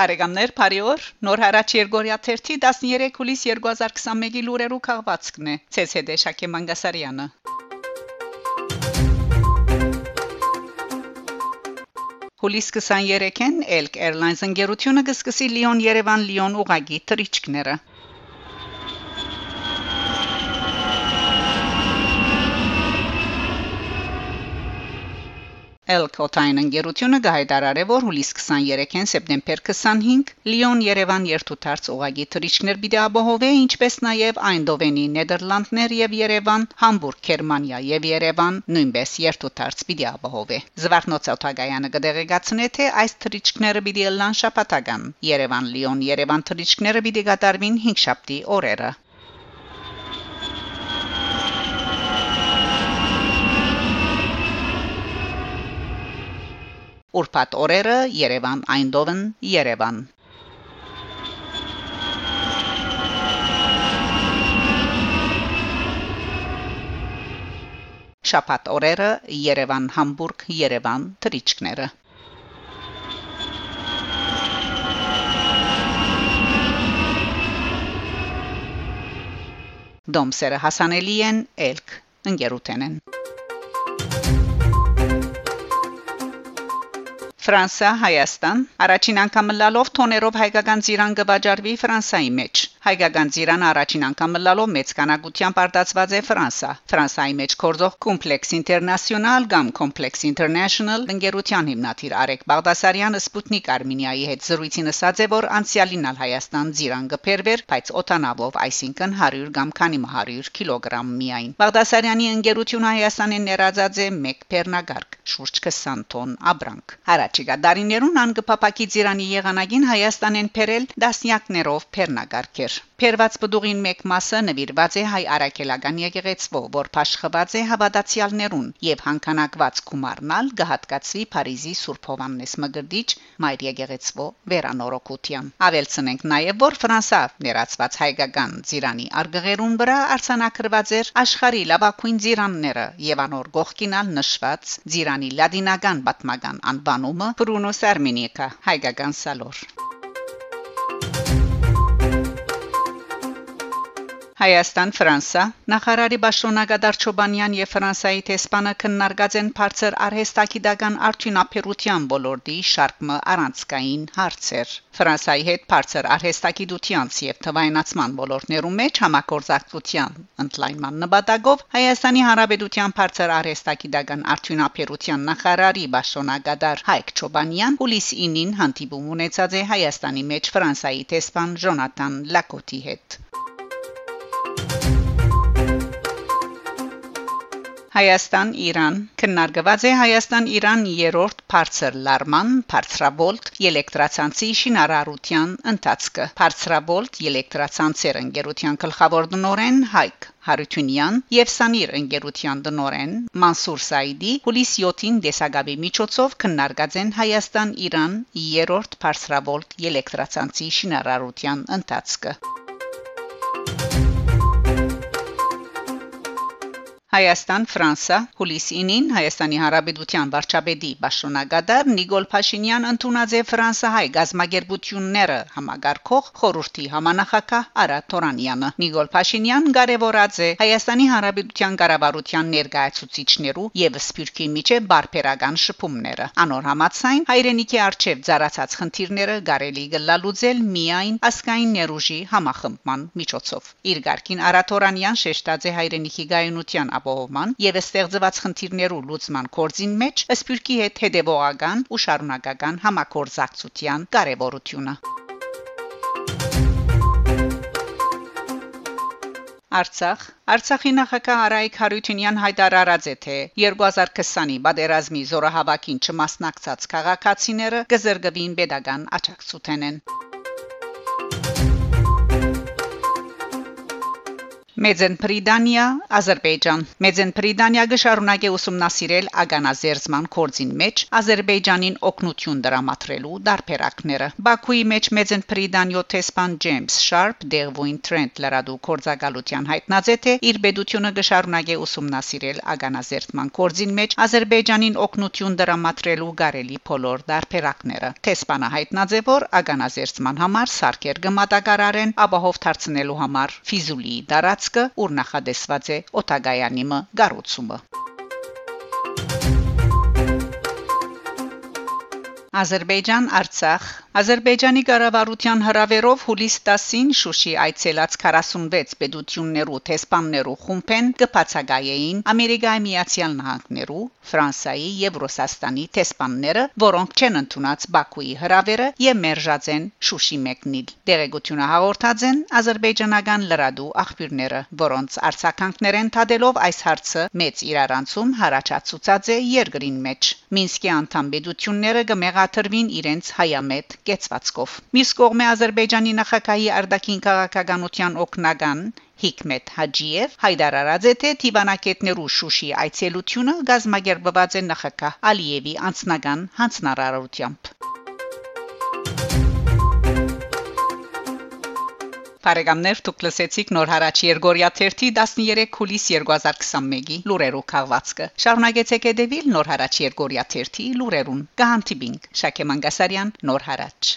Բարեկամներ, բարի օր։ Նոր հարաճ Երգորիա 1-ի 13 հուլիս 2021-ի լուրերու քաղվածքն է։ ՑՍԴ Շակե Մանգասարյանը։ Հուլիս 23-ին Elk Airlines ընկերությունը կսկսի Լիոն-Երևան Լիոն ուղագի թռիչքները։ Elkotain ընկերությունը գահետարարե որ հուլիս 23-ին սեպտեմբեր 25 Լիոն-Երևան երթուտարց ուղագի թռիչքներ պիտի ապահովե ինչպես նաև Այնդովենի Նեդերլանդներ եւ Երևան, Համբուրգ, Գերմանիա եւ Երևան նույնպես երթուտարց պիտի ապահովե։ Զվարթնոցավթագայանը կդեղեկացնե թե այս թռիչքները պիտի լան շապատական։ Երևան-Լիոն Երևան թռիչքները պիտի կատարվին 5 շաբթի օրերը։ Ուրբաթ օրերը Երևան Այնդովեն Երևան Շաբաթ օրերը Երևան Համբուրգ Երևան թրիչքները Դոմսերը հասանելի են Էլք ընկերութենեն Ֆրանսա Հայաստան առաջին անգամ լալով թոներով հայկական ծիրան կվաճառվի Ֆրանսայի մեջ հայկական ծիրան առաջին անգամ լալով մեծ կանագությամբ արտացված է Ֆրանսա Ֆրանսայի մեջ կորձող Complex International կամ Complex International ընկերության հիմնադիր Արեկ Բաղդասարյանը Սպուտնիկ Արմենիայի հետ զրույցին ասաց է որ անցյալինալ Հայաստան ծիրան կփերվեր բայց օտանավով այսինքն 100 կամ քանի 100 կիլոգրամ միայն Բաղդասարյանի ընկերությունը Հայաստանին ներածած է 1 փեռնագարկ շուրջ 20 տոն աբրանք Հարաճ Առաջիկա դարիներուն անգպապակի ծիրանի եղանակին Հայաստանեն փերել դասնյակներով փերնագարքեր։ Փերված բդուղին մեկ մասը նվիրված է հայ արաքելական եկեղեցվո, որ փաշխված է հավատացյալներուն եւ հանքանակված գումարնալ գահատկացվի Փարիզի Սուրբ Հովաննես Մգրդիչ Մայր եկեղեցվո վերանորոգության։ Ավելցնենք նաեւ, որ Ֆրանսա ներածված հայկական ծիրանի արգղերուն վրա արցանակրված էր աշխարի լավագույն ծիրանները եւ անոր գողքինալ նշված ծիրանի լադինական պատմական անվանումը Բրունո Սարմինիկա հայկական սալոր Հայաստան Ֆրանսա նախարարի Բաշոնագադար Չոբանյան եւ Ֆրանսայի տեսփանը քննարկած են բարձր արհեստագիտական արդյունաբերության ոլորտի շարքը առանցքային հարցեր Ֆրանսայի հետ բարձր արհեստագիտության եւ թվայնացման ոլորտներում մեջ համագործակցության ընդլայնման նպատակով Հայաստանի Հանրապետության բարձր արհեստագիտական արդյունաբերության նախարարի Բաշոնագադար Հայկ Չոբանյան հուլիս 9-ին հանդիպում ունեցած է Հայաստանի մեջ Ֆրանսայի տեսփան Ժոնատան Լակոտի հետ Հայաստան-Իրան քննարկված է Հայաստան-Իրան երրորդ բարձր լարման բարձրաբոլտ էլեկտրացանցի շինարարության ընթացքը բարձրաբոլտ էլեկտրացանցեր ընկերության գլխավոր տնօրեն Հայկ Հարությունյան եւ Սանիր ընկերության տնօրեն Մանսուր Սայդի հուլիս 7-ին դեսագաբի միջոցով քննարկած են Հայաստան-Իրան երրորդ բարձրաբոլտ էլեկտրացանցի շինարարության ընթացքը Հայաստան Ֆրանսա հուլիս 9-ին Հայաստանի Հանրապետության վարչապետի Բաշոնագադար Նիկոլ Փաշինյան ընդունած է Ֆրանսահայ գազագերբությունները համագարկող խորհրդի համանախակահ Արա Թորանյանը Նիկոլ Փաշինյան կարևորած է Հայաստանի Հանրապետության կառավարության ներկայացուցիչներու եւ սփյուռքի միջե բարբերական շփումները անոր համացայն հայրենիքի արչեւ ծառացած խնդիրները կարելի գլալուծել միայն ասկային ներուժի համախմբման միջոցով իր ղարքին Արա Թորանյան շեշտած է հայրենիքի գայունության ապահովման եւ ստեղծված խնդիրներու լուծման կորձին մեջ սպյուրքի հետ հետեւողական ու շարունակական համակորզակցության կարեւորությունը Արցախ. Արցախի նախագահ Արայիկ Հարությունյան հայտարարած է թե 2020-ի բادرազմի զորահավաքին չմասնակցած քաղաքացիները կզրկվին pedagogan աճակցութենեն Մեծեն Բրիտանիա, Ադրբեջան։ Մեծեն Բրիտանիա գշարունակե ուսումնասիրել ագանազերծման կորձին մեջ Ադրբեջանին օգնություն դրամատրելու դարբերակները։ Բաքուի մեջ Մեծեն Բրիտանիո տեսփան Ջեյմս Շարփ Դերվոին Տրենտ լրադու կորձագալության հայտնած է թե իր բեդությունը գշարունակե ուսումնասիրել ագանազերծման կորձին մեջ Ադրբեջանին օգնություն դրամատրելու գարելի բոլոր դարբերակները։ Տեսփանը հայտնած է որ ագանազերծման համար սարքեր գմատակարարեն ապահով դարձնելու համար Ֆիզուլի դարածքը, ուր նախադեсված է Օտագայանի մը գառուցումը։ Ադրբեջան Արցախ Ադրբեջանի կառավարության հրավերով հուլիս 10-ին Շուշի այցելած 46 պետություններու տեսփաններու խումբեն կբացակայեին Ամերիկայի Միացյալ Նահանգներու, Ֆրանսիայի եւ Ռուսաստանի տեսփանները, որոնք չեն ընդունած Բաքուի հրավերը եւ մերժած են Շուշի մեկնիլ։ Դերեկությունը հաղորդած են ադրբեջանական լրադու աղբյուրները, որոնց արցականքներեն թադելով այս հարցը մեծ իրարանցում հարաճացուցած է երկրին մեջ։ Մինսկի անդամ պետությունները կմեղաթրվին իրենց հայամետ կեցվածքով։ Մյուս կողմը Ադրբեջանի նախագահի արտաքին քաղաքականության օկնական Հիկմետ Հաջիև հայտարարած է թե Տիվանակետներու Շուշի այցելությունը գազագերբված է նախագահ Ալիևի անձնական հանձնարարությամբ։ Բարեկամներ դուք լսեցիք նոր հարաճ Երգորիա 13 13 հուլիս 2021-ի լուրերով քաղվածքը։ Շարունակեցեք հետևել նոր հարաճ Երգորիա 13 լուրերուն։ Գահանտիբինգ Շակե Մանգասարյան նոր հարաճ